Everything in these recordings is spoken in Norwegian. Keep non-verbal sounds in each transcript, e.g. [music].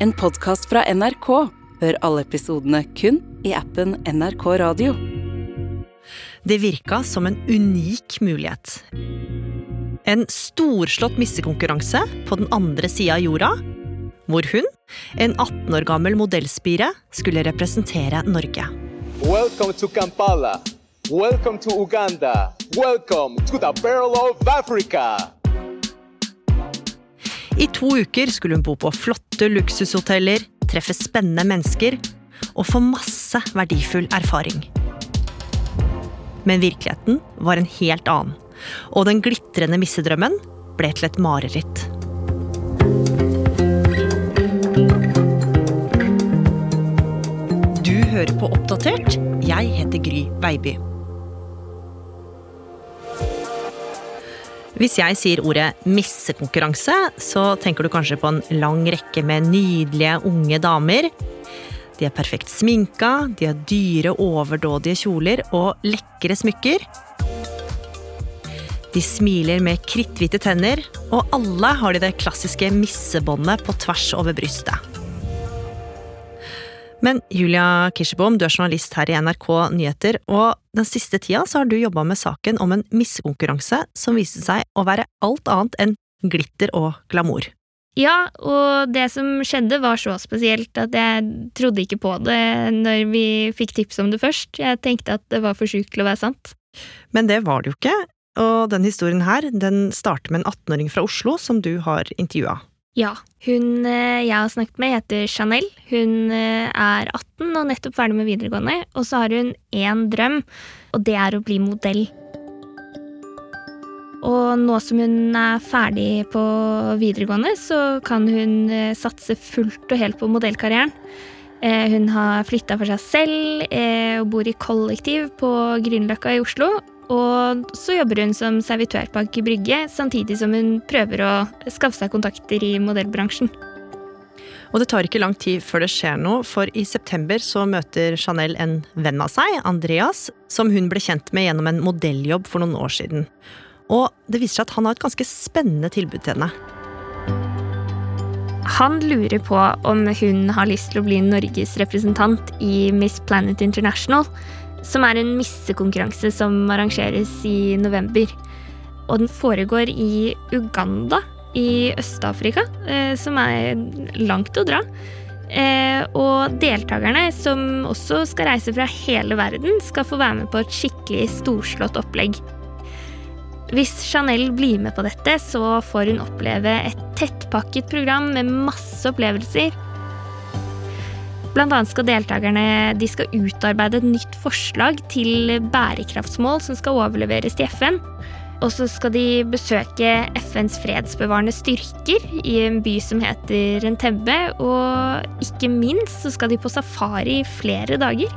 En podkast fra NRK. Hør alle episodene kun i appen NRK Radio. Det virka som en unik mulighet. En storslått missekonkurranse på den andre sida av jorda, hvor hun, en 18 år gammel modellspire, skulle representere Norge. Welcome to Kampala. Welcome to Uganda. Welcome to the Barrel of Africa. I to uker skulle hun bo på flotte luksushoteller, treffe spennende mennesker og få masse verdifull erfaring. Men virkeligheten var en helt annen, og den glitrende missedrømmen ble til et mareritt. Du hører på Oppdatert. Jeg heter Gry Veiby. Hvis jeg sier ordet missekonkurranse, så tenker du kanskje på en lang rekke med nydelige unge damer. De er perfekt sminka, de har dyre, overdådige kjoler og lekre smykker. De smiler med kritthvite tenner, og alle har de det klassiske missebåndet på tvers over brystet. Men Julia Kirsebom, du er journalist her i NRK Nyheter, og den siste tida så har du jobba med saken om en missekonkurranse som viste seg å være alt annet enn glitter og glamour. Ja, og det som skjedde var så spesielt at jeg trodde ikke på det når vi fikk tips om det først. Jeg tenkte at det var for sjukt til å være sant. Men det var det jo ikke, og den historien her den starter med en 18-åring fra Oslo som du har intervjua. Ja, hun eh, jeg har snakket med heter Chanel. Hun eh, er 18 og nettopp ferdig med videregående, og så har hun én drøm, og det er å bli modell. Og nå som hun er ferdig på videregående, så kan hun eh, satse fullt og helt på modellkarrieren. Hun har flytta for seg selv og bor i kollektiv på Grünerløkka i Oslo. Og så jobber hun som servitør på Aker Brygge, samtidig som hun prøver å skaffe seg kontakter i modellbransjen. Og det tar ikke lang tid før det skjer noe, for i september så møter Chanel en venn av seg, Andreas, som hun ble kjent med gjennom en modelljobb for noen år siden. Og det viser seg at han har et ganske spennende tilbud til henne. Han lurer på om hun har lyst til å bli Norges representant i Miss Planet International, som er en missekonkurranse som arrangeres i november. Og den foregår i Uganda i Øst-Afrika, eh, som er langt å dra. Eh, og deltakerne, som også skal reise fra hele verden, skal få være med på et skikkelig storslått opplegg. Hvis Chanel blir med på dette, så får hun oppleve et tettpakket program med masse opplevelser. Blant annet skal deltakerne de skal utarbeide et nytt forslag til bærekraftsmål som skal overleveres til FN. Og så skal de besøke FNs fredsbevarende styrker i en by som heter Entebbe. Og ikke minst så skal de på safari i flere dager.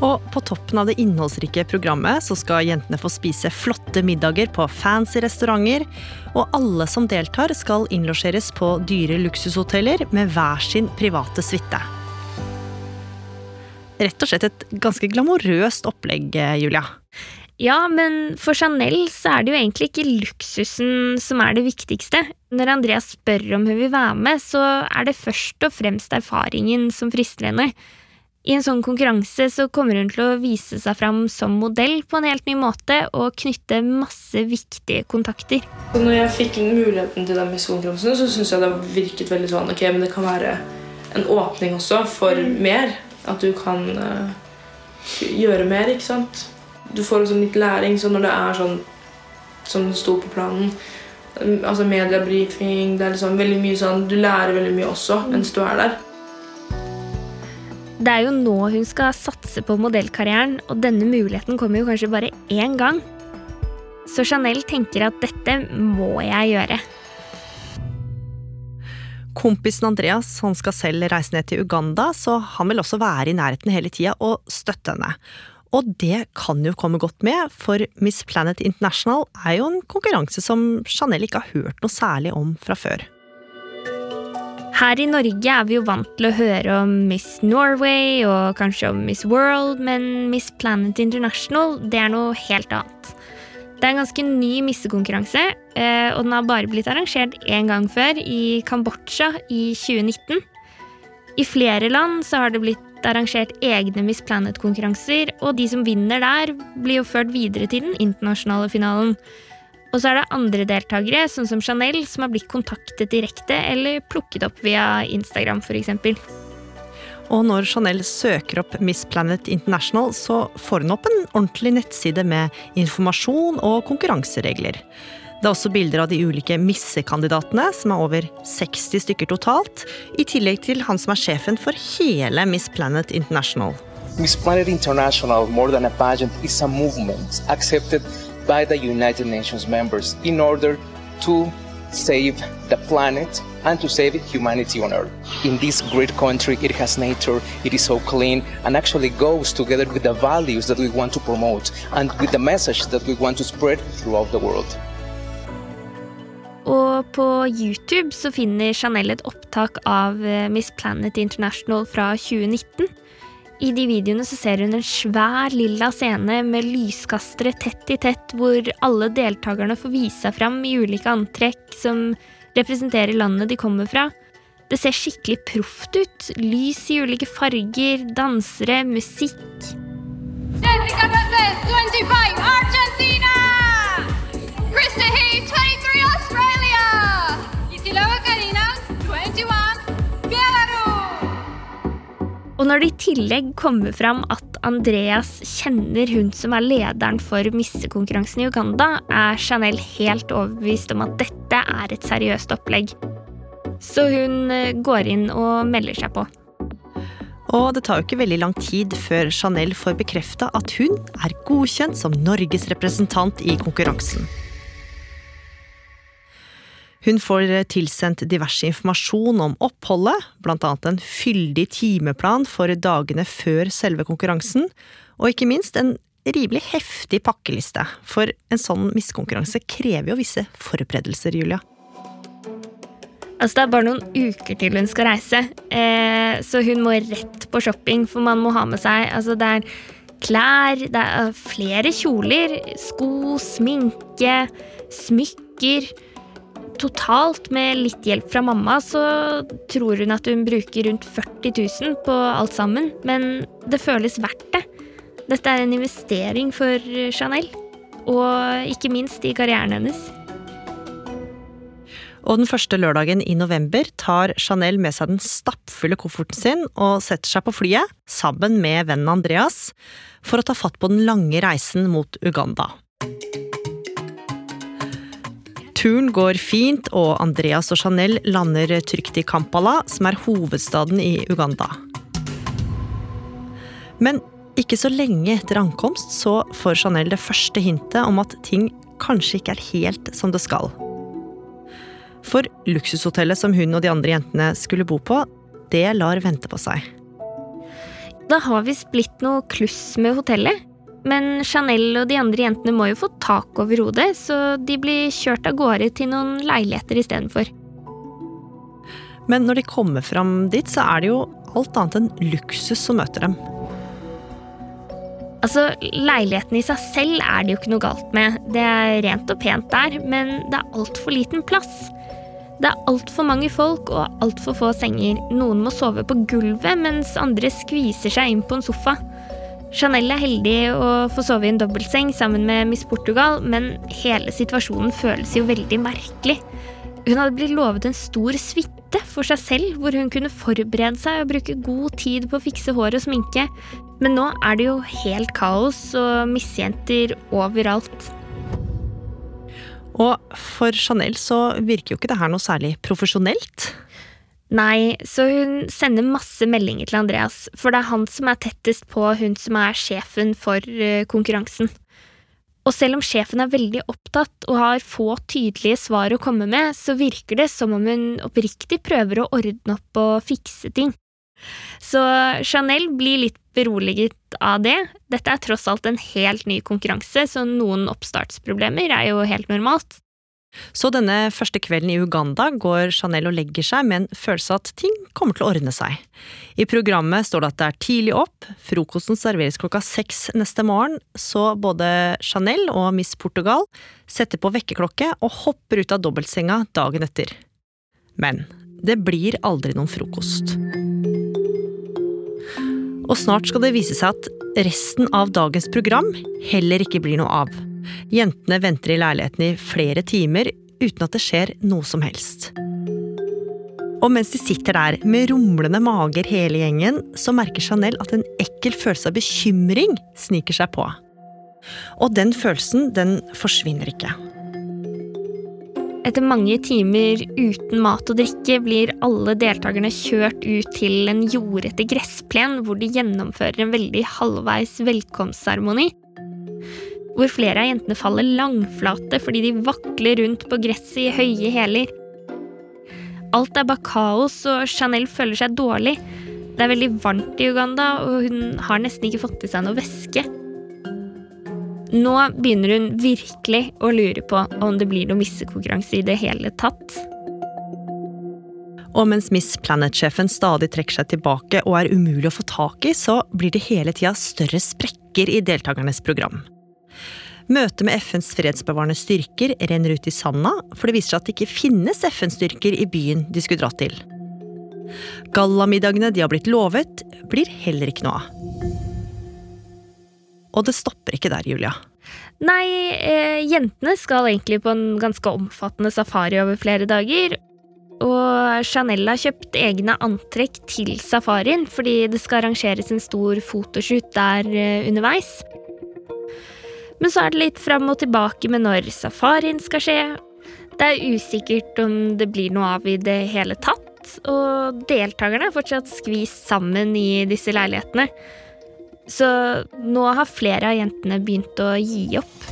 Og på toppen av det innholdsrike programmet så skal jentene få spise flotte middager på fancy restauranter, og alle som deltar skal innlosjeres på dyre luksushoteller med hver sin private suite. Rett og slett et ganske glamorøst opplegg, Julia. Ja, men for Chanel så er det jo egentlig ikke luksusen som er det viktigste. Når Andreas spør om hun vil være med, så er det først og fremst erfaringen som frister henne. I en sånn konkurranse så kommer hun til å vise seg fram som modell på en helt ny måte og knytte masse viktige kontakter. Når jeg fikk muligheten til den miskonkurransen, så syns jeg det virket veldig sånn Ok, men det kan være en åpning også for mer. At du kan uh, gjøre mer, ikke sant. Du får også litt læring, så når det er sånn som det sto på planen Altså mediebrifing, det er liksom veldig mye sånn Du lærer veldig mye også mens du er der. Det er jo nå hun skal satse på modellkarrieren, og denne muligheten kommer jo kanskje bare én gang. Så Chanel tenker at dette må jeg gjøre. Kompisen Andreas han skal selv reise ned til Uganda, så han vil også være i nærheten hele tida og støtte henne. Og det kan jo komme godt med, for Miss Planet International er jo en konkurranse som Chanel ikke har hørt noe særlig om fra før. Her i Norge er vi jo vant til å høre om Miss Norway og kanskje om Miss World, men Miss Planet International det er noe helt annet. Det er en ganske ny missekonkurranse, eh, og den har bare blitt arrangert én gang før, i Kambodsja i 2019. I flere land så har det blitt arrangert egne Miss Planet-konkurranser, og de som vinner der, blir jo ført videre til den internasjonale finalen. Og så er det andre deltakere, sånn som Chanel, som har blitt kontaktet direkte eller plukket opp via Instagram f.eks. Og når Chanel søker opp Miss Planet International, så får hun opp en ordentlig nettside med informasjon og konkurranseregler. Det er også bilder av de ulike missekandidatene, som er over 60 stykker totalt, i tillegg til han som er sjefen for hele Miss Planet International. Miss Planet International, more than a pageant, is a movement accepted by the United Nations members in order to save the planet and to save humanity on Earth. In this great country, it has nature, it is so clean, and actually goes together with the values that we want to promote and with the message that we want to spread throughout the world. Og på YouTube så finner Chanel et opptak av eh, Miss Planet International fra 2019. I de videoene så ser hun en svær lilla scene med lyskastere tett i tett, hvor alle deltakerne får vise seg fram i ulike antrekk som representerer landet de kommer fra. Det ser skikkelig proft ut. Lys i ulike farger, dansere, musikk. Jessica Perez, 25, Argentina! Og når det i tillegg kommer fram at Andreas kjenner hun som er lederen for missekonkurransen i Uganda, er Chanel helt overbevist om at dette er et seriøst opplegg. Så hun eh, går inn og melder seg på. Og det tar jo ikke veldig lang tid før Chanel får bekrefta at hun er godkjent som Norges representant i konkurransen. Hun får tilsendt diverse informasjon om oppholdet, bl.a. en fyldig timeplan for dagene før selve konkurransen, og ikke minst en rimelig heftig pakkeliste, for en sånn miskonkurranse krever jo visse forberedelser, Julia. Altså Det er bare noen uker til hun skal reise, eh, så hun må rett på shopping, for man må ha med seg altså Det er klær, det er flere kjoler, sko, sminke, smykker. Totalt, med litt hjelp fra mamma, så tror hun at hun bruker rundt 40 000 på alt sammen, men det føles verdt det. Dette er en investering for Chanel, og ikke minst i karrieren hennes. Og den første lørdagen i november tar Chanel med seg den stappfulle kofferten sin og setter seg på flyet, sammen med vennen Andreas, for å ta fatt på den lange reisen mot Uganda. Turen går fint, og Andreas og Chanel lander trygt i Kampala, som er hovedstaden i Uganda. Men ikke så lenge etter ankomst så får Chanel det første hintet om at ting kanskje ikke er helt som det skal. For luksushotellet som hun og de andre jentene skulle bo på, det lar vente på seg. Det har visst blitt noe kluss med hotellet. Men Chanel og de andre jentene må jo få tak over hodet, så de blir kjørt av gårde til noen leiligheter istedenfor. Men når de kommer fram dit, så er det jo alt annet enn luksus som møter dem. Altså, Leiligheten i seg selv er det jo ikke noe galt med. Det er rent og pent der, men det er altfor liten plass. Det er altfor mange folk og altfor få senger. Noen må sove på gulvet, mens andre skviser seg inn på en sofa. Chanel er heldig å få sove i en dobbeltseng sammen med Miss Portugal, men hele situasjonen føles jo veldig merkelig. Hun hadde blitt lovet en stor suite for seg selv, hvor hun kunne forberede seg og bruke god tid på å fikse hår og sminke, men nå er det jo helt kaos og misjenter overalt. Og for Chanel så virker jo ikke det her noe særlig profesjonelt. Nei, så hun sender masse meldinger til Andreas, for det er han som er tettest på hun som er sjefen for eh, konkurransen. Og selv om sjefen er veldig opptatt og har få tydelige svar å komme med, så virker det som om hun oppriktig prøver å ordne opp og fikse ting. Så Chanel blir litt beroliget av det. Dette er tross alt en helt ny konkurranse, så noen oppstartsproblemer er jo helt normalt. Så denne første kvelden i Uganda går Chanel og legger seg med en følelse at ting kommer til å ordne seg. I programmet står det at det er tidlig opp, frokosten serveres klokka seks neste morgen, så både Chanel og Miss Portugal setter på vekkerklokke og hopper ut av dobbeltsenga dagen etter. Men det blir aldri noen frokost. Og snart skal det vise seg at resten av dagens program heller ikke blir noe av. Jentene venter i leiligheten i flere timer uten at det skjer noe som helst. Og mens de sitter der med rumlende mager hele gjengen, så merker Chanel at en ekkel følelse av bekymring sniker seg på. Og den følelsen, den forsvinner ikke. Etter mange timer uten mat og drikke blir alle deltakerne kjørt ut til en jordete gressplen hvor de gjennomfører en veldig halvveis velkomstseremoni. Hvor flere av jentene faller langflate fordi de vakler rundt på gresset i høye hæler. Alt er bare kaos, og Chanel føler seg dårlig. Det er veldig varmt i Uganda, og hun har nesten ikke fått i seg noe væske. Nå begynner hun virkelig å lure på om det blir noe missekonkurranse i det hele tatt. Og mens Miss Planet-sjefen stadig trekker seg tilbake og er umulig å få tak i, så blir det hele tida større sprekker i deltakernes program. Møtet med FNs fredsbevarende styrker renner ut i sanda, for det viser seg at det ikke finnes FN-styrker i byen de skulle dra til. Gallamiddagene de har blitt lovet, blir heller ikke noe av. Og det stopper ikke der, Julia. Nei, eh, jentene skal egentlig på en ganske omfattende safari over flere dager. Og Chanel har kjøpt egne antrekk til safarien fordi det skal arrangeres en stor fotoshoot der eh, underveis. Men så er det litt fram og tilbake med når safarien skal skje. Det er usikkert om det blir noe av i det hele tatt, og deltakerne er fortsatt skvist sammen i disse leilighetene. Så nå har flere av jentene begynt å gi opp.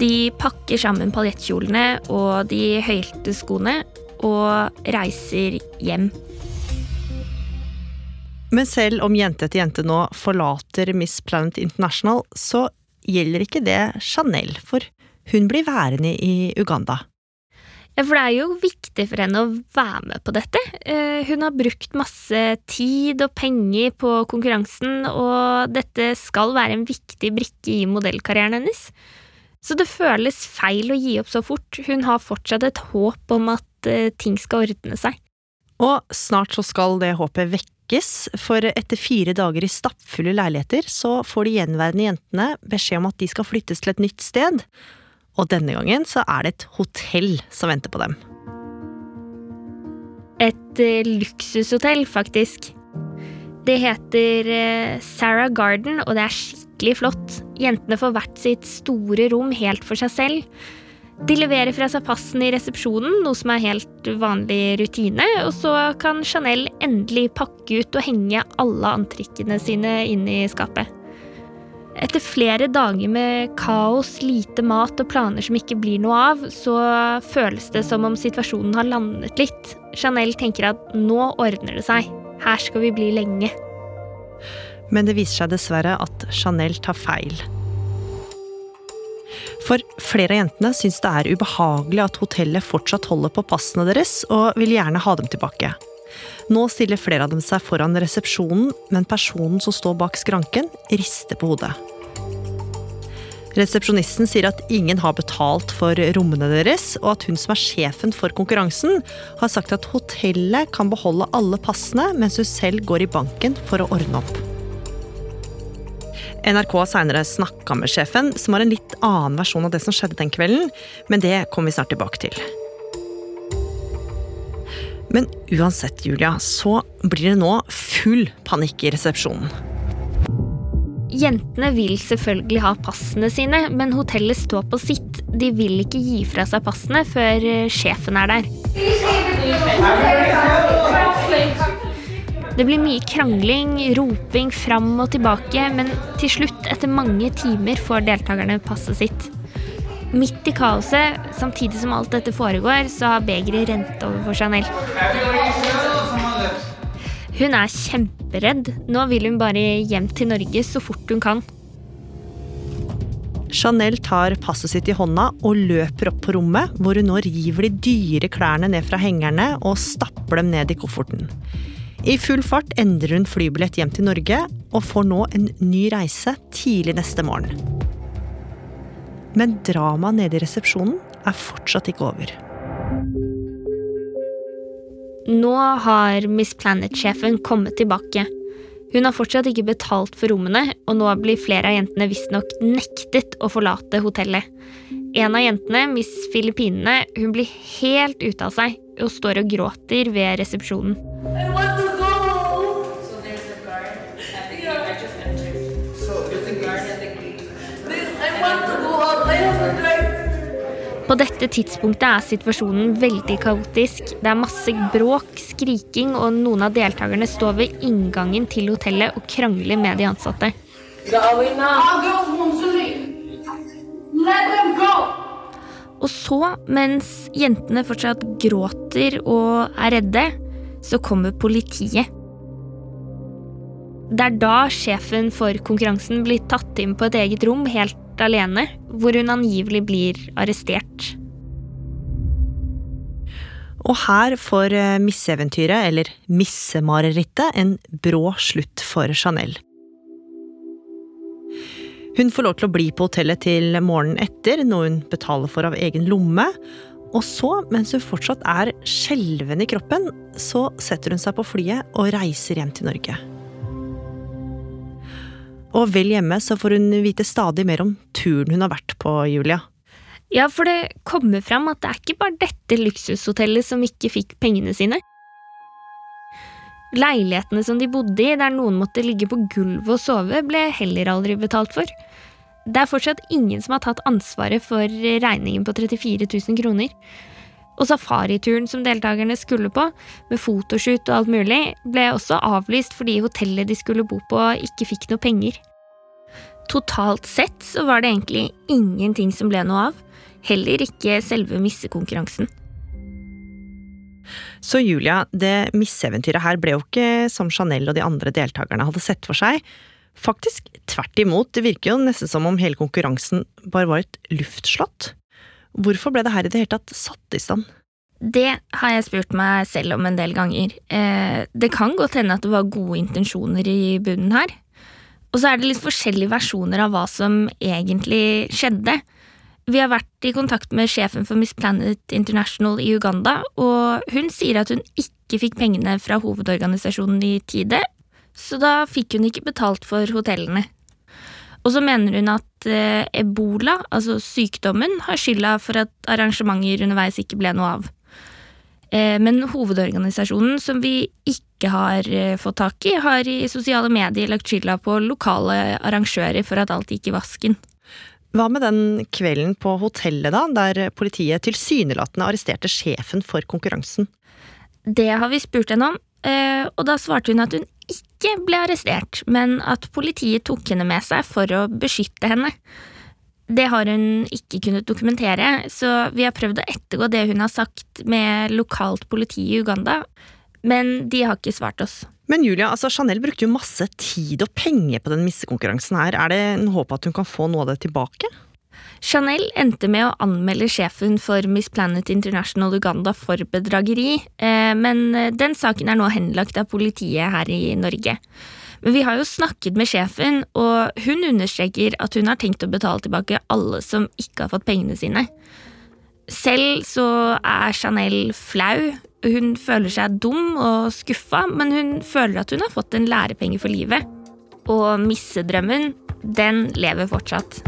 De pakker sammen paljettkjolene og de høyhælte skoene og reiser hjem. Men selv om jente etter jente nå forlater Miss Planet International, så gjelder ikke det Chanel, for hun blir værende i Uganda. Ja, for det er jo viktig for henne å være med på dette. Eh, hun har brukt masse tid og penger på konkurransen, og dette skal være en viktig brikke i modellkarrieren hennes. Så det føles feil å gi opp så fort. Hun har fortsatt et håp om at eh, ting skal ordne seg. Og snart så skal det håpet vekkes, for etter fire dager i stappfulle leiligheter så får de gjenværende jentene beskjed om at de skal flyttes til et nytt sted og denne gangen så er det et hotell som venter på dem. Et uh, luksushotell, faktisk. Det heter uh, Sarah Garden, og det er skikkelig flott. Jentene får hvert sitt store rom helt for seg selv. De leverer fra seg passene i resepsjonen, noe som er helt vanlig rutine, og så kan Chanel endelig pakke ut og henge alle antrekkene sine inn i skapet. Etter flere dager med kaos, lite mat og planer som ikke blir noe av, så føles det som om situasjonen har landet litt. Chanel tenker at nå ordner det seg. Her skal vi bli lenge. Men det viser seg dessverre at Chanel tar feil. For flere av jentene syns det er ubehagelig at hotellet fortsatt holder på passene deres, og vil gjerne ha dem tilbake. Nå stiller flere av dem seg foran resepsjonen, men personen som står bak skranken, rister på hodet. Resepsjonisten sier at ingen har betalt for rommene deres, og at hun som er sjefen for konkurransen, har sagt at hotellet kan beholde alle passene, mens hun selv går i banken for å ordne opp. NRK har seinere snakka med sjefen, som har en litt annen versjon av det som skjedde den kvelden, men det kommer vi snart tilbake til. Men uansett, Julia, så blir det nå full panikk i resepsjonen. Jentene vil selvfølgelig ha passene sine, men hotellet står på sitt. De vil ikke gi fra seg passene før eh, sjefen er der. Det blir mye krangling, roping fram og tilbake, men til slutt, etter mange timer, får deltakerne passet sitt. Midt i kaoset, samtidig som alt dette foregår, så har begeret rent over for Chanel. Hun er kjemperedd. Nå vil hun bare hjem til Norge så fort hun kan. Chanel tar passet sitt i hånda og løper opp på rommet, hvor hun nå river de dyre klærne ned fra hengerne og stapper dem ned i kofferten. I full fart endrer hun flybillett hjem til Norge, og får nå en ny reise tidlig neste morgen. Men dramaet nede i resepsjonen er fortsatt ikke over. Nå har Miss Planet-sjefen kommet tilbake. Hun har fortsatt ikke betalt for rommene, og nå blir flere av jentene visstnok nektet å forlate hotellet. En av jentene, Miss Filippinene, hun blir helt ute av seg og står og gråter ved resepsjonen. På dette tidspunktet er situasjonen veldig kaotisk. Det er masse bråk, skriking, og noen av deltakerne står ved inngangen til hotellet og krangler med de ansatte. Og så, mens jentene fortsatt gråter og er redde, så kommer politiet. Det er da sjefen for konkurransen blir tatt inn på et eget rom helt alene, hvor hun angivelig blir arrestert. Og her får misseventyret, misseeventyret, eller missemarerittet, en brå slutt for Chanel. Hun får lov til å bli på hotellet til morgenen etter, noe hun betaler for av egen lomme. Og så, mens hun fortsatt er skjelven i kroppen, så setter hun seg på flyet og reiser hjem til Norge. Og vel hjemme så får hun vite stadig mer om turen hun har vært på, Julia. Ja, for det kommer fram at det er ikke bare dette luksushotellet som ikke fikk pengene sine. Leilighetene som de bodde i, der noen måtte ligge på gulvet og sove, ble heller aldri betalt for. Det er fortsatt ingen som har tatt ansvaret for regningen på 34 000 kroner. Og safarituren som deltakerne skulle på, med fotoshoot og alt mulig, ble også avlyst fordi hotellet de skulle bo på, ikke fikk noe penger. Totalt sett så var det egentlig ingenting som ble noe av, heller ikke selve missekonkurransen. Så Julia, det misseeventyret her ble jo ikke som Chanel og de andre deltakerne hadde sett for seg. Faktisk tvert imot, det virker jo nesten som om hele konkurransen bare var et luftslott. Hvorfor ble det her i det hele tatt satt i stand? Det har jeg spurt meg selv om en del ganger. Eh, det kan godt hende at det var gode intensjoner i bunnen her. Og så er det litt forskjellige versjoner av hva som egentlig skjedde. Vi har vært i kontakt med sjefen for Miss Planet International i Uganda, og hun sier at hun ikke fikk pengene fra hovedorganisasjonen i tide, så da fikk hun ikke betalt for hotellene. Og så mener hun at eh, ebola, altså sykdommen, har skylda for at arrangementer underveis ikke ble noe av. Eh, men hovedorganisasjonen, som vi ikke har eh, fått tak i, har i sosiale medier lagt skylda på lokale arrangører for at alt gikk i vasken. Hva med den kvelden på hotellet, da, der politiet tilsynelatende arresterte sjefen for konkurransen? Det har vi spurt henne om, eh, og da svarte hun at hun ikke ble arrestert, men at politiet tok henne med seg for å beskytte henne. Det har hun ikke kunnet dokumentere, så vi har prøvd å ettergå det hun har sagt med lokalt politi i Uganda, men de har ikke svart oss. Men Julia, altså Chanel brukte jo masse tid og penger på den missekonkurransen her. Er det en håp at hun kan få noe av det tilbake? Chanel endte med å anmelde sjefen for Miss Planet International Uganda for bedrageri, eh, men den saken er nå henlagt av politiet her i Norge. Men vi har jo snakket med sjefen, og hun understreker at hun har tenkt å betale tilbake alle som ikke har fått pengene sine. Selv så er Chanel flau. Hun føler seg dum og skuffa, men hun føler at hun har fått en lærepenge for livet. Og missedrømmen, den lever fortsatt.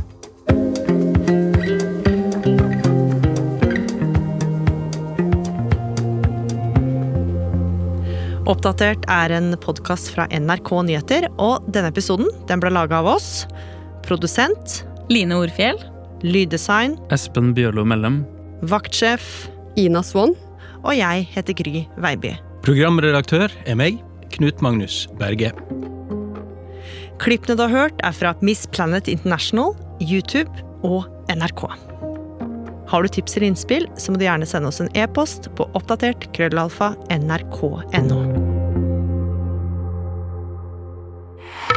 Oppdatert er en podkast fra NRK Nyheter, og denne episoden den ble laga av oss. Produsent Line Orfjell. lyddesign, Espen Bjørlo Mellem. vaktsjef, Ina Swann. og jeg heter Gry Veiby. Programredaktør er meg, Knut Magnus Berge. Klippene du har hørt, er fra Miss Planet International, YouTube og NRK. Har du tips eller innspill, så må du gjerne sende oss en e-post på oppdatert krøllalfa nrk.no.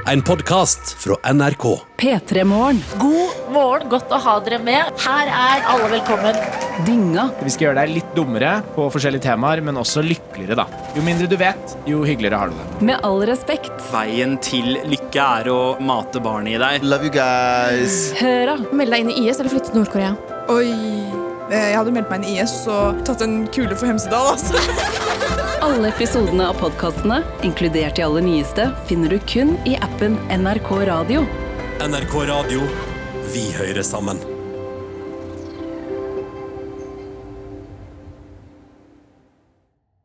En podkast fra NRK. P3 Morgen. God morgen. Godt å ha dere med. Her er alle velkommen. Dynga. Vi skal gjøre deg litt dummere på forskjellige temaer, men også lykkeligere, da. Jo mindre du vet, jo hyggeligere har du det. Med all respekt. Veien til lykke er å mate barnet i deg. Love you guys. Høra. Meld deg inn i IS eller flytte til Nord-Korea. Oi. Jeg hadde meldt meg inn i IS og tatt en kule for Hemsedal, altså. [laughs] Alle episodene av podkastene, inkludert de aller nyeste, finner du kun i appen NRK Radio. NRK Radio. Vi hører sammen.